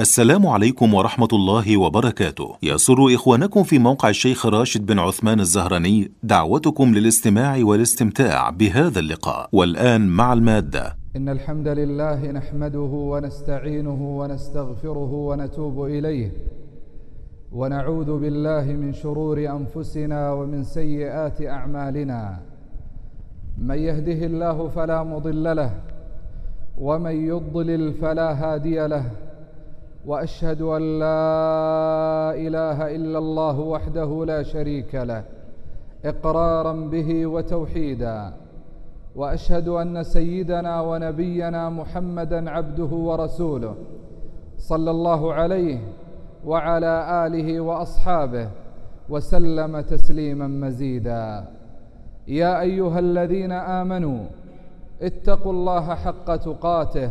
السلام عليكم ورحمة الله وبركاته. يسر إخوانكم في موقع الشيخ راشد بن عثمان الزهراني دعوتكم للاستماع والاستمتاع بهذا اللقاء. والآن مع المادة. إن الحمد لله نحمده ونستعينه ونستغفره ونتوب إليه. ونعوذ بالله من شرور أنفسنا ومن سيئات أعمالنا. من يهده الله فلا مضل له ومن يضلل فلا هادي له. وأشهد أن لا إله إلا الله وحده لا شريك له إقرارا به وتوحيدا وأشهد أن سيدنا ونبينا محمدا عبده ورسوله صلى الله عليه وعلى آله وأصحابه وسلم تسليما مزيدا. يا أيها الذين آمنوا اتقوا الله حق تقاته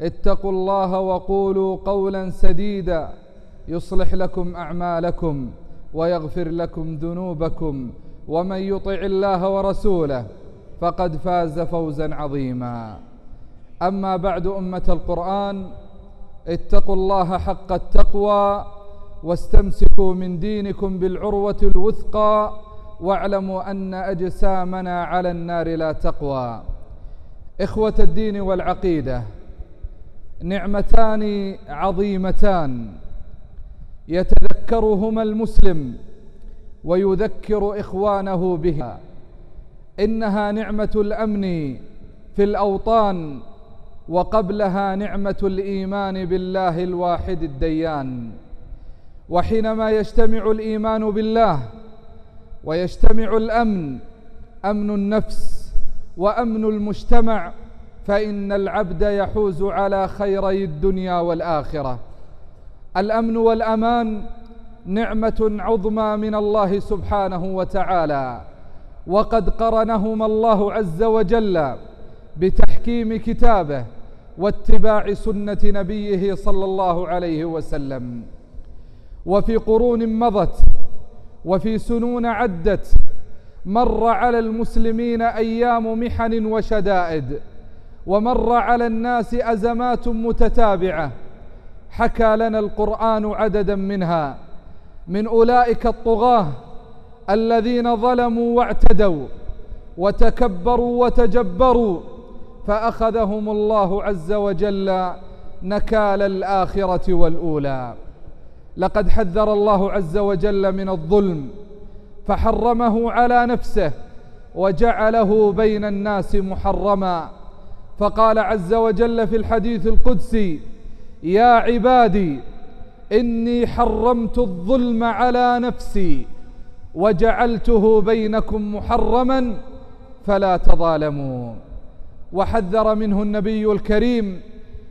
اتقوا الله وقولوا قولا سديدا. يصلح لكم أعمالكم ويغفر لكم ذنوبكم ومن يطع الله ورسوله فقد فاز فوزا عظيما. أما بعد أمة القرآن اتقوا الله حق التقوى واستمسكوا من دينكم بالعروة الوثقى واعلموا أن أجسامنا على النار لا تقوى. إخوة الدين والعقيدة نعمتان عظيمتان. يتذكرهما المسلم ويذكر إخوانه بها. إنها نعمة الأمن في الأوطان وقبلها نعمة الإيمان بالله الواحد الديان. وحينما يجتمع الإيمان بالله ويجتمع الأمن أمن النفس وأمن المجتمع فإن العبد يحوز على خيري الدنيا والآخرة. الأمن والأمان نعمة عظمى من الله سبحانه وتعالى. وقد قرنهما الله عز وجل بتحكيم كتابه واتباع سنة نبيه صلى الله عليه وسلم. وفي قرون مضت وفي سنون عدت مر على المسلمين أيام محن وشدائد. ومر على الناس أزمات متتابعة. حكى لنا القرآن عددا منها. من أولئك الطغاة الذين ظلموا واعتدوا وتكبروا وتجبروا فأخذهم الله عز وجل نكال الآخرة والأولى. لقد حذر الله عز وجل من الظلم فحرمه على نفسه وجعله بين الناس محرما. فقال عز وجل في الحديث القدسي يا عبادي إني حرمت الظلم على نفسي وجعلته بينكم محرما فلا تظالموا وحذر منه النبي الكريم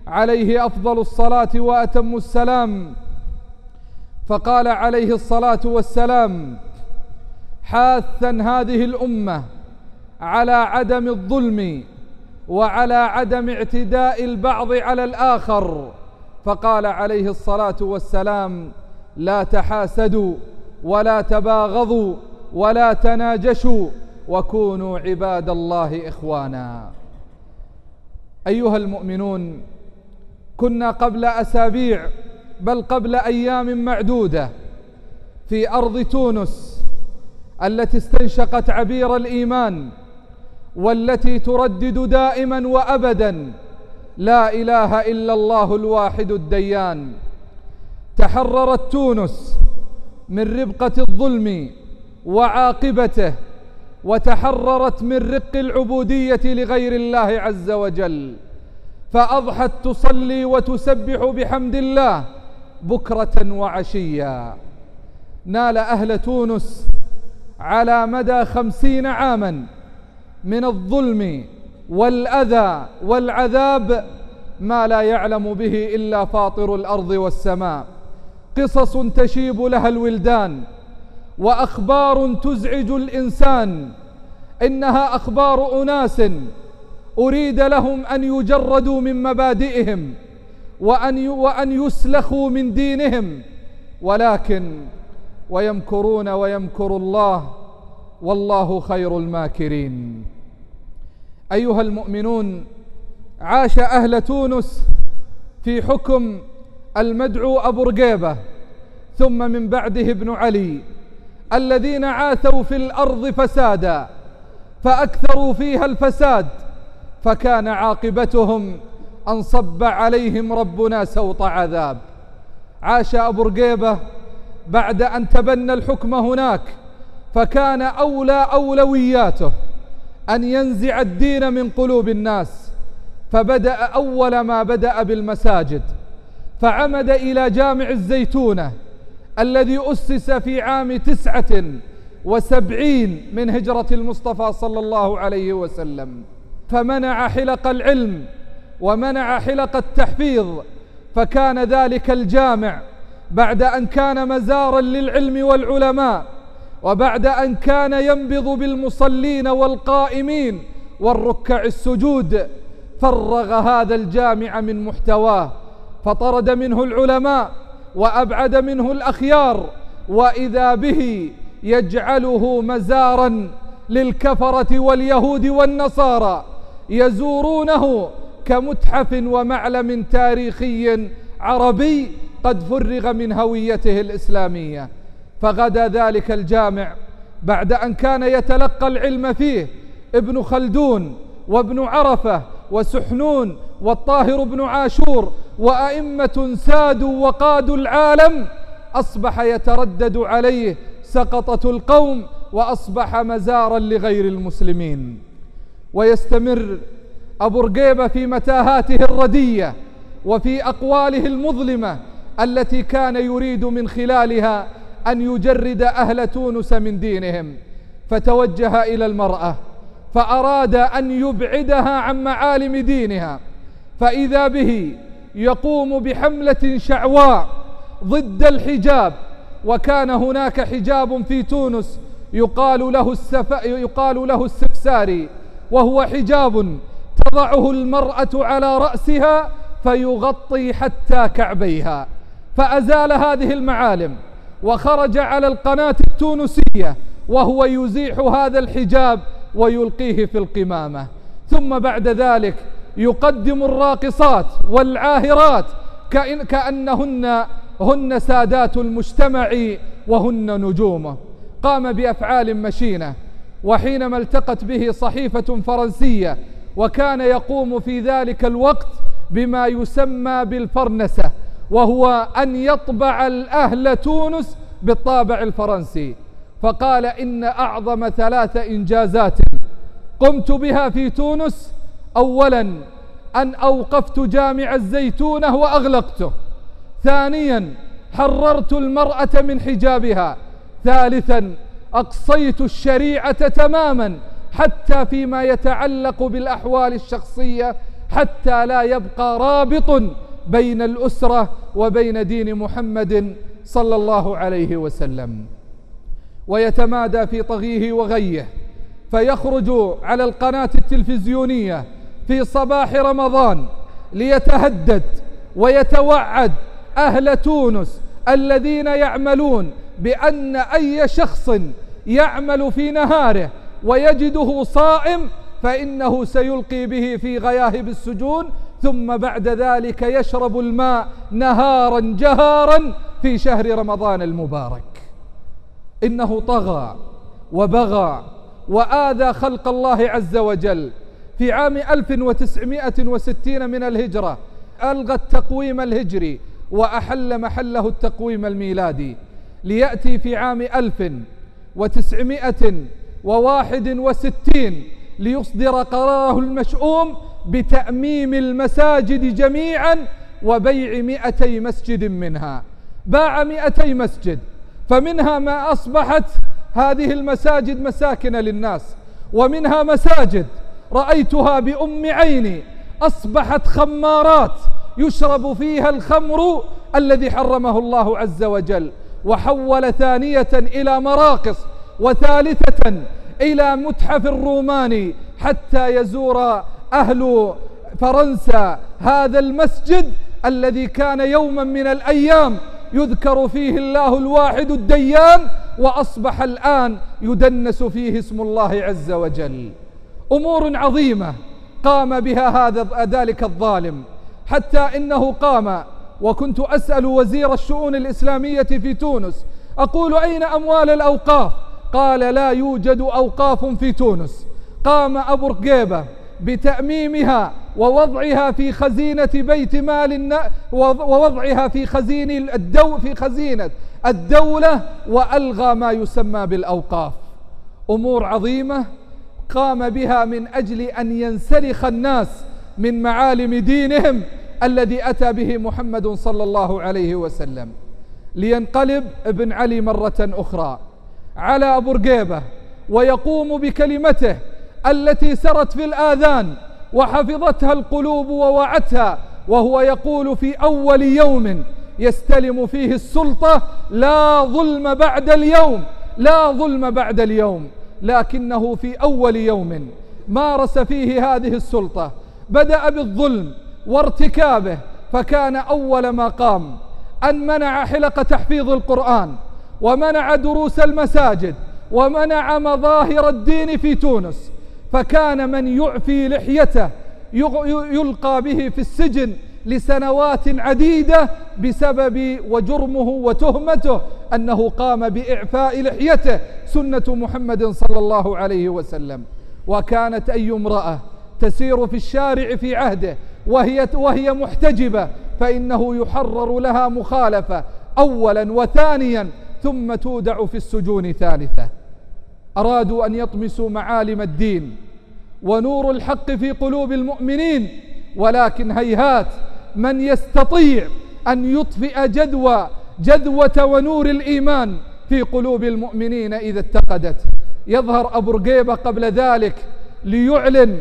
عليه أفضل الصلاة وأتم السلام. فقال عليه الصلاة والسلام حاثا هذه الأمة على عدم الظلم وعلى عدم اعتداء البعض على الآخر. فقال عليه الصلاة والسلام لا تحاسدوا ولا تباغضوا ولا تناجشوا وكونوا عباد الله إخوانا. أيها المؤمنون كنا قبل أسابيع بل قبل أيام معدودة في أرض تونس التي استنشقت عبير الإيمان والتي تردد دائما وأبدا لا إله إلا الله الواحد الديان. تحررت تونس من ربقة الظلم وعاقبته وتحررت من رق العبودية لغير الله عز وجل. فأضحت تصلي وتسبح بحمد الله بكرة وعشيا. نال أهل تونس على مدى خمسين عاما من الظلم والأذى والعذاب ما لا يعلم به إلا فاطر الأرض والسماء. قصص تشيب لها الولدان وأخبار تزعج الإنسان. إنها أخبار أناس أريد لهم أن يجردوا من مبادئهم وأن وأن يسلخوا من دينهم. ولكن ويمكرون ويمكر الله والله خير الماكرين. أيها المؤمنون عاش أهل تونس في حكم المدعو أبو رقيبة ثم من بعده ابن علي الذين عاثوا في الأرض فسادا فأكثروا فيها الفساد فكان عاقبتهم أن صب عليهم ربنا سوط عذاب. عاش أبو رقيبة بعد أن تبنى الحكم هناك فكان أولى أولوياته أن ينزع الدين من قلوب الناس فبدأ أول ما بدأ بالمساجد فعمد إلى جامع الزيتونة الذي أسس في عام تسعة وسبعين من هجرة المصطفى صلى الله عليه وسلم. فمنع حلق العلم ومنع حلق التحفيظ فكان ذلك الجامع بعد أن كان مزارا للعلم والعلماء وبعد أن كان ينبض بالمصلين والقائمين والركع السجود فرغ هذا الجامع من محتواه فطرد منه العلماء وأبعد منه الأخيار وإذا به يجعله مزارا للكفرة واليهود والنصارى يزورونه كمتحف ومعلم تاريخي عربي قد فرغ من هويته الإسلامية. فغدا ذلك الجامع بعد أن كان يتلقى العلم فيه ابن خلدون وابن عرفة وسحنون والطاهر بن عاشور وأئمة سادوا وقادوا العالم أصبح يتردد عليه سقطة القوم وأصبح مزارا لغير المسلمين. ويستمر أبو رقيبة في متاهاته الردية وفي أقواله المظلمة التي كان يريد من خلالها أن يجرد أهل تونس من دينهم فتوجه إلى المرأة فأراد أن يبعدها عن معالم دينها. فإذا به يقوم بحملة شعواء ضد الحجاب وكان هناك حجاب في تونس يقال له السف... يقال له السفساري وهو حجاب تضعه المرأة على رأسها فيغطي حتى كعبيها. فأزال هذه المعالم. وخرج على القناة التونسية وهو يزيح هذا الحجاب ويلقيه في القمامة. ثم بعد ذلك يقدم الراقصات والعاهرات كأن كأنهن هن سادات المجتمع وهن نجومه قام بأفعال مشينة وحينما التقت به صحيفة فرنسية وكان يقوم في ذلك الوقت بما يسمى بالفرنسة. وهو أن يطبع الأهل تونس بالطابع الفرنسي. فقال إن أعظم ثلاث إنجازات قمت بها في تونس أولا أن أوقفت جامع الزيتونة وأغلقته ثانيا حررت المرأة من حجابها. ثالثا أقصيت الشريعة تماما حتى فيما يتعلق بالأحوال الشخصية حتى لا يبقى رابط بين الأسرة وبين دين محمد صلى الله عليه وسلم. ويتمادى في طغيه وغيه فيخرج على القناة التلفزيونية في صباح رمضان ليتهدد ويتوعد أهل تونس الذين يعملون بأن أي شخص يعمل في نهاره ويجده صائم فإنه سيلقي به في غياهب السجون ثم بعد ذلك يشرب الماء نهارا جهارا في شهر رمضان المبارك. إنه طغى وبغى وآذى خلق الله عز وجل. في عام 1960 من الهجرة ألغى التقويم الهجري وأحل محله التقويم الميلادي. ليأتي في عام 1961 ليصدر قراره المشؤوم بتأميم المساجد جميعا وبيع مئتي مسجد منها. باع مئتي مسجد فمنها ما أصبحت هذه المساجد مساكن للناس ومنها مساجد رأيتها بأم عيني أصبحت خمارات يشرب فيها الخمر الذي حرمه الله عز وجل وحول ثانية إلى مراقص وثالثة إلى متحف الروماني حتى يزور أهل فرنسا هذا المسجد الذي كان يوما من الأيام يذكر فيه الله الواحد الديان وأصبح الآن يدنس فيه اسم الله عز وجل. أمور عظيمة قام بها هذا ذلك الظالم. حتى إنه قام وكنت أسأل وزير الشؤون الإسلامية في تونس أقول أين أموال الأوقاف؟ قال لا يوجد أوقاف في تونس. قام أبو رقيبة بتأميمها ووضعها في خزينة بيت مال ووضعها في خزين الدو في خزينة الدولة وألغى ما يسمى بالأوقاف. أمور عظيمة قام بها من أجل أن ينسلخ الناس من معالم دينهم الذي أتى به محمد صلى الله عليه وسلم. لينقلب ابن علي مرة أخرى على أبو رقيبة ويقوم بكلمته التي سرت في الآذان وحفظتها القلوب ووعتها وهو يقول في أول يوم يستلم فيه السلطة لا ظلم بعد اليوم لا ظلم بعد اليوم لكنه في أول يوم مارس فيه هذه السلطة بدأ بالظلم وارتكابه فكان أول ما قام أن منع حلق تحفيظ القرآن ومنع دروس المساجد ومنع مظاهر الدين في تونس فكان من يعفي لحيته يلقى به في السجن لسنوات عديدة بسبب وجرمه وتهمته أنه قام بإعفاء لحيته سنة محمد صلى الله عليه وسلم. وكانت أي امرأة تسير في الشارع في عهده وهي, وهي محتجبة فإنه يحرر لها مخالفة أولا وثانيا ثم تودع في السجون ثالثة. أرادوا أن يطمسوا معالم الدين ونور الحق في قلوب المؤمنين ولكن هيهات من يستطيع أن يطفئ جدوى جدوة ونور الإيمان في قلوب المؤمنين إذا اتقدت؟ يظهر أبو رقيبة قبل ذلك ليعلن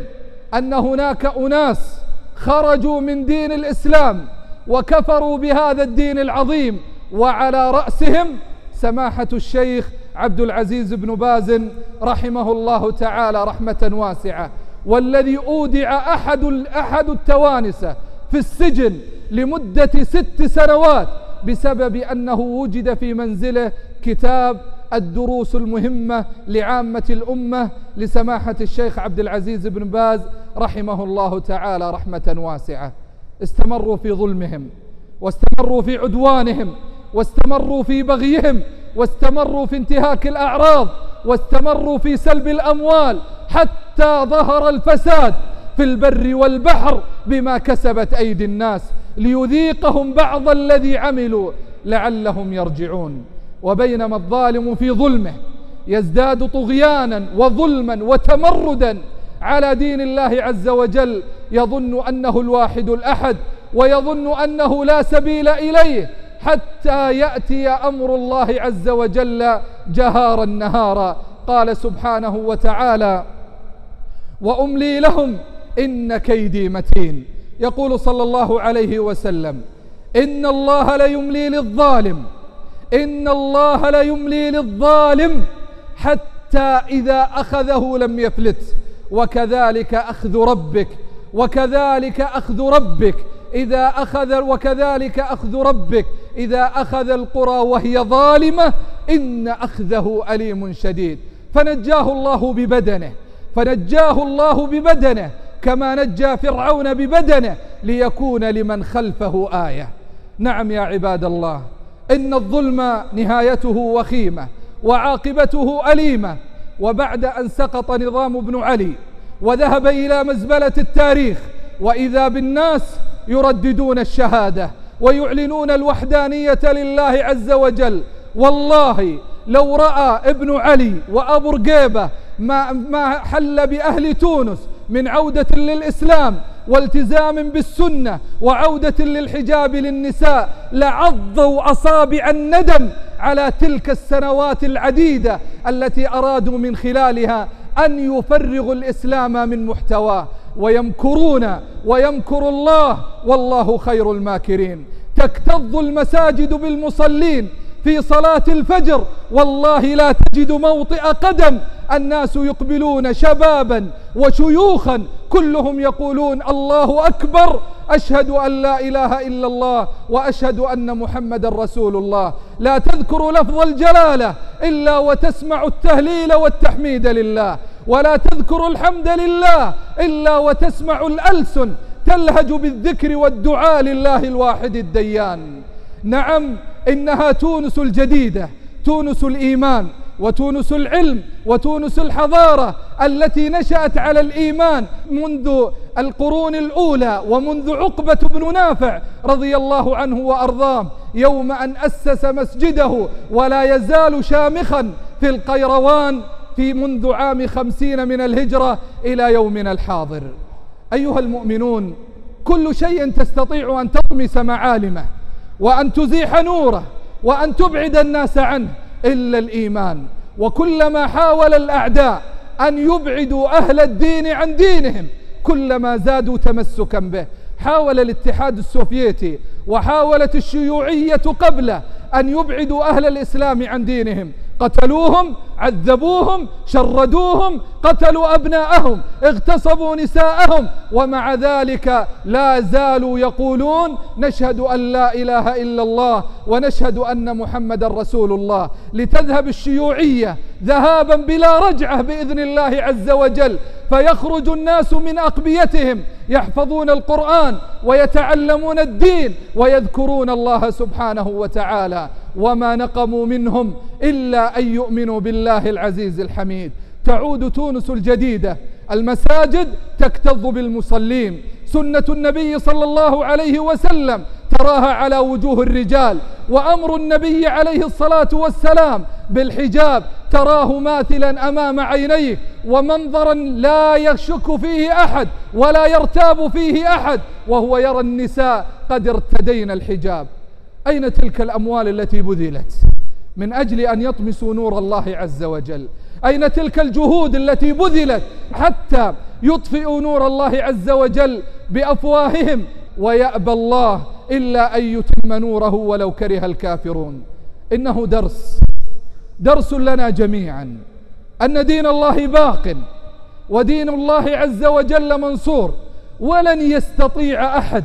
أن هناك أناس خرجوا من دين الإسلام وكفروا بهذا الدين العظيم وعلى رأسهم سماحة الشيخ عبد العزيز بن باز رحمه الله تعالى رحمة واسعة والذي أودع أحد أحد التوانسة في السجن لمدة ست سنوات بسبب أنه وجد في منزله كتاب الدروس المهمة لعامة الأمة لسماحة الشيخ عبد العزيز بن باز رحمه الله تعالى رحمة واسعة. استمروا في ظلمهم واستمروا في عدوانهم واستمروا في بغيهم واستمروا في انتهاك الأعراض واستمروا في سلب الأموال حتى ظهر الفساد في البر والبحر بما كسبت أيدي الناس ليذيقهم بعض الذي عملوا لعلهم يرجعون. وبينما الظالم في ظلمه يزداد طغيانا وظلما وتمردا على دين الله عز وجل يظن أنه الواحد الأحد ويظن أنه لا سبيل إليه حتى يأتي أمر الله عز وجل جهارا نهارا. قال سبحانه وتعالى وأملي لهم إن كيدي متين. يقول صلى الله عليه وسلم إن الله ليملي للظالم إن الله ليملي للظالم حتى إذا أخذه لم يفلت وكذلك أخذ ربك وكذلك أخذ ربك إذا أخذ وكذلك أخذ ربك. إذا أخذ القرى وهي ظالمة إن أخذه أليم شديد. فنجاه الله ببدنه. فنجاه الله ببدنه كما نجى فرعون ببدنه ليكون لمن خلفه آية. نعم يا عباد الله إن الظلم نهايته وخيمة وعاقبته أليمة. وبعد أن سقط نظام ابن علي وذهب إلى مزبلة التاريخ وإذا بالناس يرددون الشهادة ويعلنون الوحدانية لله عز وجل والله لو رأى ابن علي وأبو رقيبة ما, ما حل بأهل تونس من عودة للإسلام والتزام بالسنة وعودة للحجاب للنساء لعضوا أصابع الندم على تلك السنوات العديدة التي أرادوا من خلالها أن يفرغوا الإسلام من محتواه. ويمكرون ويمكر الله والله خير الماكرين. تكتظ المساجد بالمصلين في صلاة الفجر والله لا تجد موطئ قدم. الناس يقبلون شبابا وشيوخا كلهم يقولون الله أكبر. أشهد أن لا إله إلا الله وأشهد أن محمد رسول الله. لا تذكر لفظ الجلالة إلا وتسمع التهليل والتحميد لله. ولا تذكر الحمد لله إلا وتسمع الألسن تلهج بالذكر والدعاء لله الواحد الديان. نعم إنها تونس الجديدة تونس الإيمان وتونس العلم وتونس الحضارة التي نشأت على الإيمان منذ القرون الأولى ومنذ عقبة بن نافع رضي الله عنه وأرضاه يوم أن أسس مسجده ولا يزال شامخا في القيروان في منذ عام خمسين من الهجرة إلى يومنا الحاضر. أيها المؤمنون كل شيء تستطيع أن تطمس معالمه وأن تزيح نوره وأن تبعد الناس عنه إلا الإيمان. وكلما حاول الأعداء أن يبعدوا أهل الدين عن دينهم كلما زادوا تمسكا به. حاول الاتحاد السوفيتي وحاولت الشيوعية قبله أن يبعدوا أهل الإسلام عن دينهم قتلوهم عذبوهم شردوهم قتلوا أبناءهم اغتصبوا نساءهم ومع ذلك لا زالوا يقولون نشهد أن لا إله إلا الله ونشهد أن محمد رسول الله. لتذهب الشيوعية ذهابا بلا رجعة بإذن الله عز وجل فيخرج الناس من أقبيتهم يحفظون القرآن ويتعلمون الدين ويذكرون الله سبحانه وتعالى وما نقموا منهم إلا أن يؤمنوا بالله العزيز الحميد. تعود تونس الجديدة. المساجد تكتظ بالمصلين. سنة النبي صلى الله عليه وسلم تراها على وجوه الرجال. وأمر النبي عليه الصلاة والسلام بالحجاب تراه ماثلا أمام عينيه ومنظرا لا يشك فيه أحد ولا يرتاب فيه أحد وهو يرى النساء قد ارتدين الحجاب. أين تلك الأموال التي بذلت؟ من أجل أن يطمسوا نور الله عز وجل. أين تلك الجهود التي بذلت حتى يطفئوا نور الله عز وجل بأفواههم؟ ويأبى الله إلا أن يتم نوره ولو كره الكافرون. إنه درس درس لنا جميعا. أن دين الله باق ودين الله عز وجل منصور ولن يستطيع أحد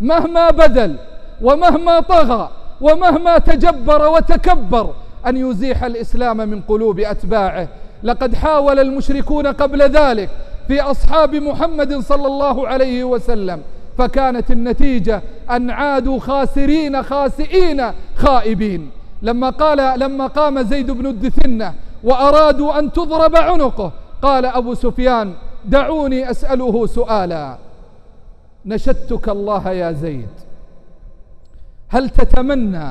مهما بذل ومهما طغى ومهما تجبر وتكبر أن يزيح الإسلام من قلوب أتباعه. لقد حاول المشركون قبل ذلك في أصحاب محمد صلى الله عليه وسلم فكانت النتيجة أن عادوا خاسرين خاسئين خائبين. لما قال لما قام زيد بن الدثنة وأرادوا أن تضرب عنقه قال أبو سفيان دعوني أسأله سؤالا. نشدتك الله يا زيد. هل تتمنى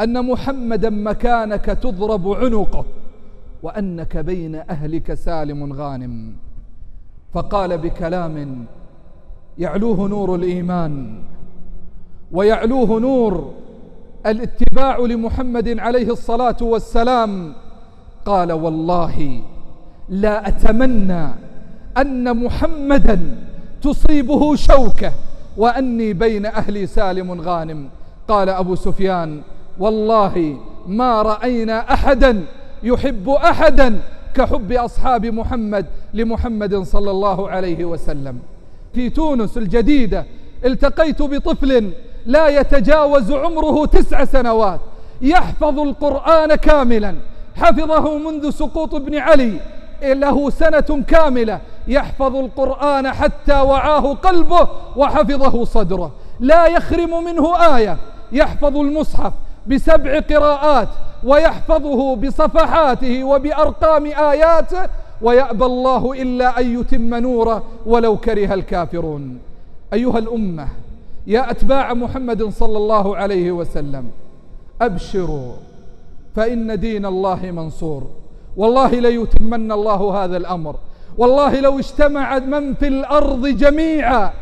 أن محمدا مكانك تضرب عنقه وأنك بين أهلك سالم غانم؟ فقال بكلام يعلوه نور الإيمان ويعلوه نور الاتباع لمحمد عليه الصلاة والسلام. قال والله لا أتمنى أن محمدا تصيبه شوكة وأني بين أهلي سالم غانم. قال أبو سفيان والله ما رأينا أحدا يحب أحدا كحب أصحاب محمد لمحمد صلى الله عليه وسلم. في تونس الجديدة التقيت بطفل لا يتجاوز عمره تسع سنوات. يحفظ القرآن كاملا. حفظه منذ سقوط ابن علي. له سنة كاملة. يحفظ القرآن حتى وعاه قلبه وحفظه صدره. لا يخرم منه آية. يحفظ المصحف بسبع قراءات ويحفظه بصفحاته وبأرقام آياته ويأبى الله إلا أن يتم نوره ولو كره الكافرون. أيها الأمة يا أتباع محمد صلى الله عليه وسلم أبشروا فإن دين الله منصور. والله ليتمن الله هذا الأمر. والله لو اجتمع من في الأرض جميعا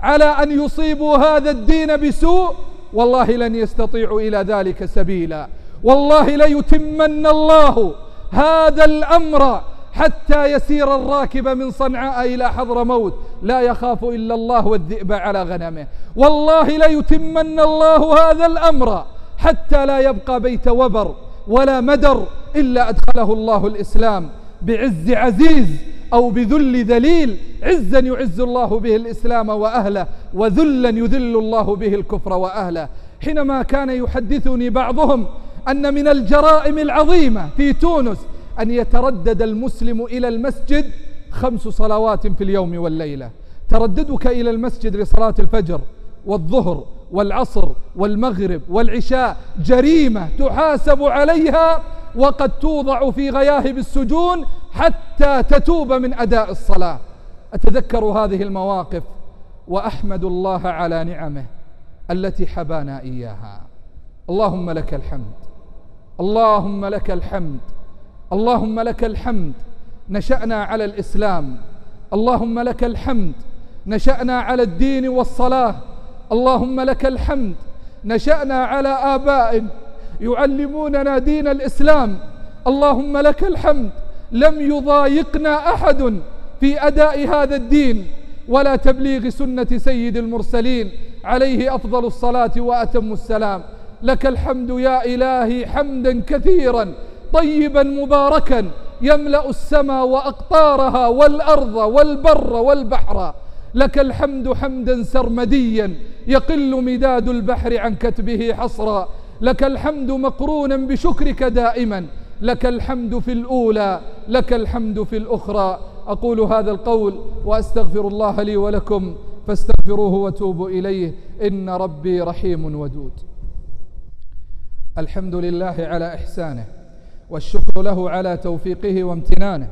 على أن يصيبوا هذا الدين بسوء والله لن يستطيعوا إلى ذلك سبيلا. والله ليتمن الله هذا الأمر حتى يسير الراكب من صنعاء إلى حضر موت. لا يخاف إلا الله والذئب على غنمه. والله ليتمن الله هذا الأمر حتى لا يبقى بيت وبر ولا مدر إلا أدخله الله الإسلام بعز عزيز أو بذل ذليل. عزا يعز الله به الإسلام وأهله وذلا يذل الله به الكفر وأهله. حينما كان يحدثني بعضهم أن من الجرائم العظيمة في تونس أن يتردد المسلم إلى المسجد خمس صلوات في اليوم والليلة. ترددك إلى المسجد لصلاة الفجر والظهر والعصر والمغرب والعشاء جريمة تحاسب عليها وقد توضع في غياهب السجون حتى تتوب من أداء الصلاة. أتذكر هذه المواقف وأحمد الله على نعمه التي حبانا إياها. اللهم لك الحمد. اللهم لك الحمد. اللهم لك الحمد نشأنا على الإسلام. اللهم لك الحمد نشأنا على الدين والصلاة. اللهم لك الحمد نشأنا على آباء يعلموننا دين الإسلام. اللهم لك الحمد لم يضايقنا أحد في أداء هذا الدين ولا تبليغ سنة سيد المرسلين. عليه أفضل الصلاة وأتم السلام. لك الحمد يا إلهي حمدا كثيرا. طيبا مباركا يملأ السماء وأقطارها والأرض والبر والبحر. لك الحمد حمدا سرمديا يقل مداد البحر عن كتبه حصرا. لك الحمد مقرونا بشكرك دائما. لك الحمد في الأولى لك الحمد في الأخرى. أقول هذا القول وأستغفر الله لي ولكم فاستغفروه وتوبوا إليه. إن ربي رحيم ودود. الحمد لله على إحسانه. والشكر له على توفيقه وامتنانه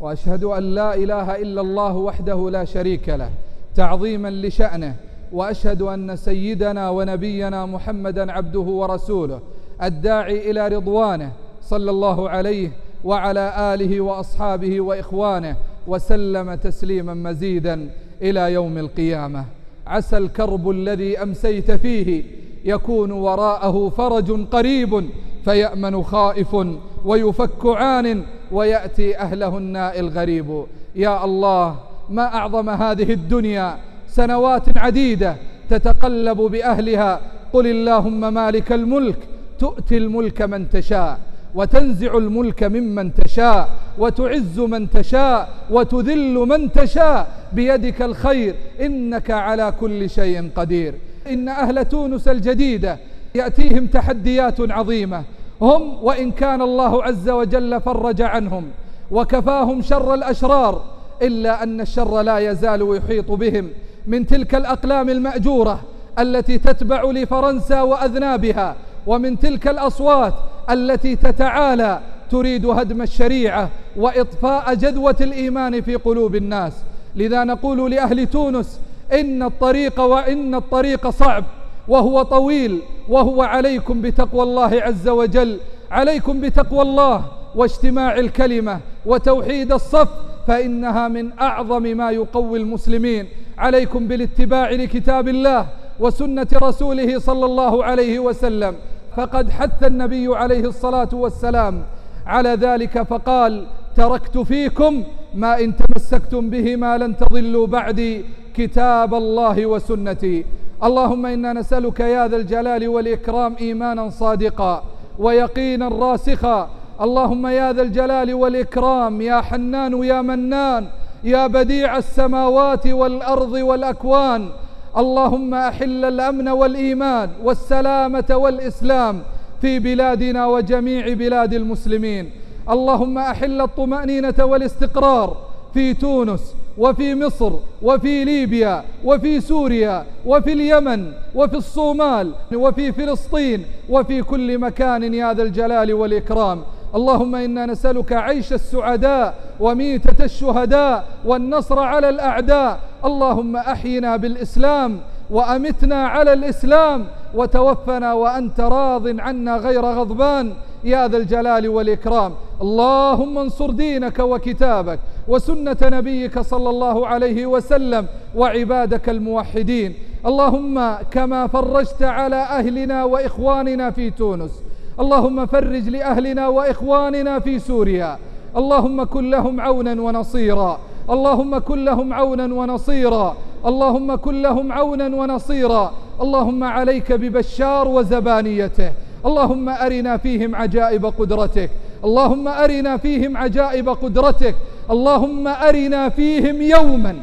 وأشهد أن لا إله إلا الله وحده لا شريك له تعظيما لشأنه وأشهد أن سيدنا ونبينا محمدا عبده ورسوله الداعي إلى رضوانه صلى الله عليه وعلى آله وأصحابه وإخوانه وسلم تسليما مزيدا إلى يوم القيامة. عسى الكرب الذي أمسيت فيه يكون وراءه فرج قريب فيأمن خائف ويفك عان ويأتي أهله الناء الغريب يا الله ما أعظم هذه الدنيا؟ سنوات عديدة تتقلب بأهلها. قل اللهم مالك الملك تؤتي الملك من تشاء وتنزع الملك ممن تشاء وتعز من تشاء وتذل من تشاء. بيدك الخير إنك على كل شيء قدير. إن أهل تونس الجديدة يأتيهم تحديات عظيمة. هم وإن كان الله عز وجل فرج عنهم وكفاهم شر الأشرار إلا أن الشر لا يزال يحيط بهم من تلك الأقلام المأجورة التي تتبع لفرنسا وأذنابها ومن تلك الأصوات التي تتعالى تريد هدم الشريعة وإطفاء جدوة الإيمان في قلوب الناس لذا نقول لأهل تونس إن الطريق وإن الطريق صعب وهو طويل وهو عليكم بتقوى الله عز وجل عليكم بتقوى الله واجتماع الكلمة وتوحيد الصف فإنها من أعظم ما يقوي المسلمين. عليكم بالاتباع لكتاب الله وسنة رسوله صلى الله عليه وسلم. فقد حث النبي عليه الصلاة والسلام على ذلك فقال تركت فيكم ما إن تمسكتم بهما لن تضلوا بعدي كتاب الله وسنتي. اللهم إنا نسألك يا ذا الجلال والإكرام إيمانا صادقا ويقينا راسخا. اللهم يا ذا الجلال والإكرام يا حنان يا منان يا بديع السماوات والأرض والأكوان. اللهم أحل الأمن والإيمان والسلامة والإسلام في بلادنا وجميع بلاد المسلمين. اللهم أحل الطمأنينة والاستقرار في تونس وفي مصر وفي ليبيا وفي سوريا وفي اليمن وفي الصومال وفي فلسطين وفي كل مكان يا ذا الجلال والإكرام. اللهم إنا نسألك عيش السعداء وميتة الشهداء والنصر على الأعداء. اللهم أحينا بالإسلام وأمتنا على الإسلام وتوفنا وأنت راض عنا غير غضبان يا ذا الجلال والإكرام. اللهم انصر دينك وكتابك وسنة نبيك صلى الله عليه وسلم وعبادك الموحدين. اللهم كما فرجت على أهلنا وإخواننا في تونس. اللهم فرج لأهلنا وإخواننا في سوريا. اللهم كن لهم عونا ونصيرا. اللهم كن لهم عونا ونصيرا. اللهم كن لهم عونا ونصيرا. اللهم عليك ببشار وزبانيته. اللهم أرنا فيهم عجائب قدرتك. اللهم أرنا فيهم عجائب قدرتك. اللهم أرنا فيهم يوما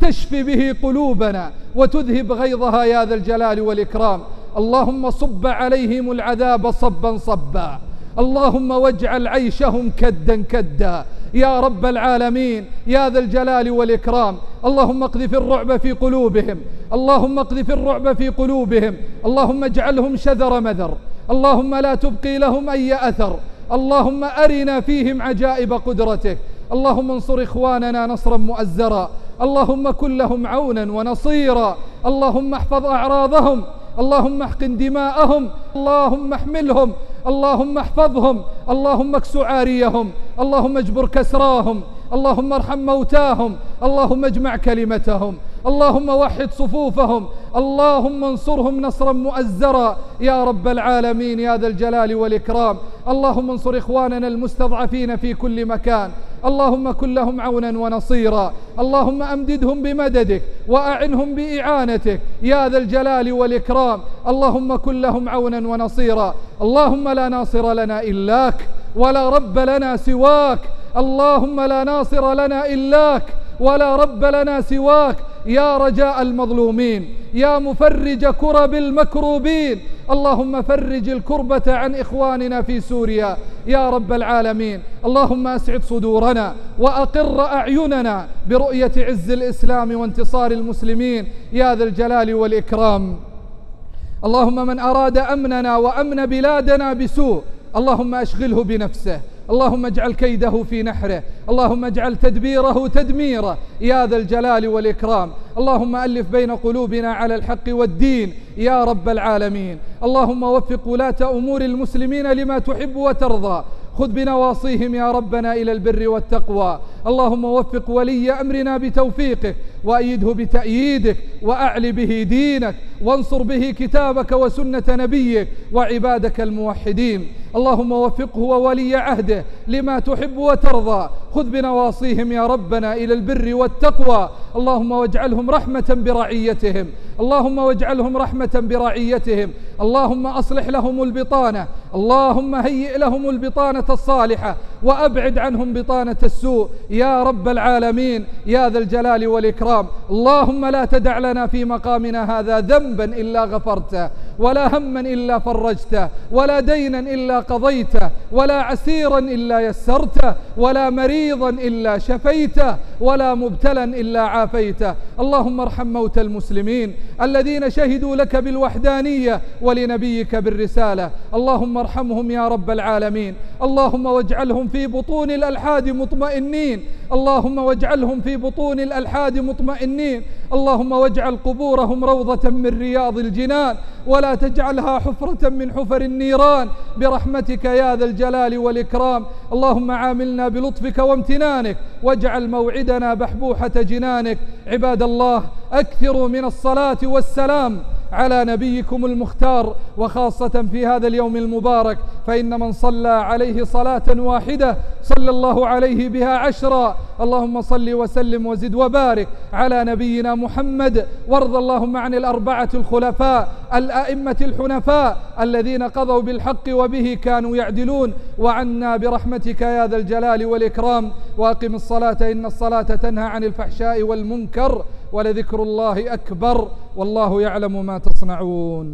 تشفي به قلوبنا وتذهب غيظها يا ذا الجلال والإكرام. اللهم صب عليهم العذاب صبا صبا. اللهم واجعل عيشهم كدا كدا. يا رب العالمين يا ذا الجلال والإكرام. اللهم اقذف الرعب في قلوبهم. اللهم اقذف الرعب في قلوبهم. اللهم اجعلهم شذر مذر. اللهم لا تبقي لهم أي أثر. اللهم أرنا فيهم عجائب قدرتك. اللهم انصر إخواننا نصرا مؤزرا. اللهم كن لهم عونا ونصيرا. اللهم احفظ أعراضهم. اللهم احقن دماءهم. اللهم احملهم. اللهم احفظهم. اللهم إكس عاريهم. اللهم اجبر كسراهم. اللهم ارحم موتاهم اللهم اجمع كلمتهم اللهم وحد صفوفهم اللهم انصرهم نصرا مؤزرا. يا رب العالمين يا ذا الجلال والإكرام. اللهم انصر إخواننا المستضعفين في كل مكان. اللهم كن لهم عونا ونصيرا. اللهم أمددهم بمددك وأعنهم بإعانتك. يا ذا الجلال والإكرام. اللهم كن لهم عونا ونصيرا. اللهم لا ناصر لنا إلاك ولا رب لنا سواك. اللهم لا ناصر لنا إلاك ولا رب لنا سواك. يا رجاء المظلومين يا مفرج كرب المكروبين. اللهم فرج الكربة عن إخواننا في سوريا. يا رب العالمين اللهم أسعد صدورنا وأقر أعيننا برؤية عز الإسلام وانتصار المسلمين. يا ذا الجلال والإكرام. اللهم من أراد أمننا وأمن بلادنا بسوء اللهم أشغله بنفسه. اللهم اجعل كيده في نحره. اللهم اجعل تدبيره تدميره. يا ذا الجلال والإكرام. اللهم ألف بين قلوبنا على الحق والدين. يا رب العالمين. اللهم وفق ولاة أمور المسلمين لما تحب وترضى. خذ بنواصيهم يا ربنا إلى البر والتقوى. اللهم وفق ولي أمرنا بتوفيقك وأيده بتأييدك. وأعل به دينك. وانصر به كتابك وسنة نبيك. وعبادك الموحدين. اللهم وفقه وولي عهده لما تحب وترضى. خذ بنواصيهم يا ربنا إلى البر والتقوى. اللهم واجعلهم رحمة برعيتهم. اللهم واجعلهم رحمة برعيتهم. اللهم أصلح لهم البطانة. اللهم هيئ لهم البطانة الصالحة. وأبعد عنهم بطانة السوء. يا رب العالمين يا ذا الجلال والإكرام اللهم لا تدع لنا في مقامنا هذا ذنبا إلا غفرته ولا هما إلا فرجته ولا دينا إلا قضيته ولا عسيرا إلا يسرته ولا مريضا إلا شفيته ولا مبتلا إلا عافيته. اللهم ارحم موتى المسلمين الذين شهدوا لك بالوحدانية ولنبيك بالرسالة. اللهم ارحمهم يا رب العالمين. اللهم واجعلهم في بطون الألحاد مطمئنين. اللهم واجعلهم في بطون الألحاد مطمئنين. اللهم واجعل قبورهم روضة من رياض الجنان. ولا تجعلها حفرة من حفر النيران. برحمتك يا ذا الجلال والإكرام. اللهم عاملنا بلطفك وامتنانك. واجعل موعدنا بحبوحة جنانك. عباد الله أكثروا من الصلاة والسلام. على نبيكم المختار وخاصة في هذا اليوم المبارك فإن من صلى عليه صلاة واحدة صلى الله عليه بها عشرا. اللهم صل وسلم وزد وبارك على نبينا محمد. وارض اللهم عن الأربعة الخلفاء الأئمة الحنفاء الذين قضوا بالحق وبه كانوا يعدلون. وعنا برحمتك يا ذا الجلال والإكرام. وأقم الصلاة إن الصلاة تنهى عن الفحشاء والمنكر. ولذكر الله أكبر والله يعلم ما تصنعون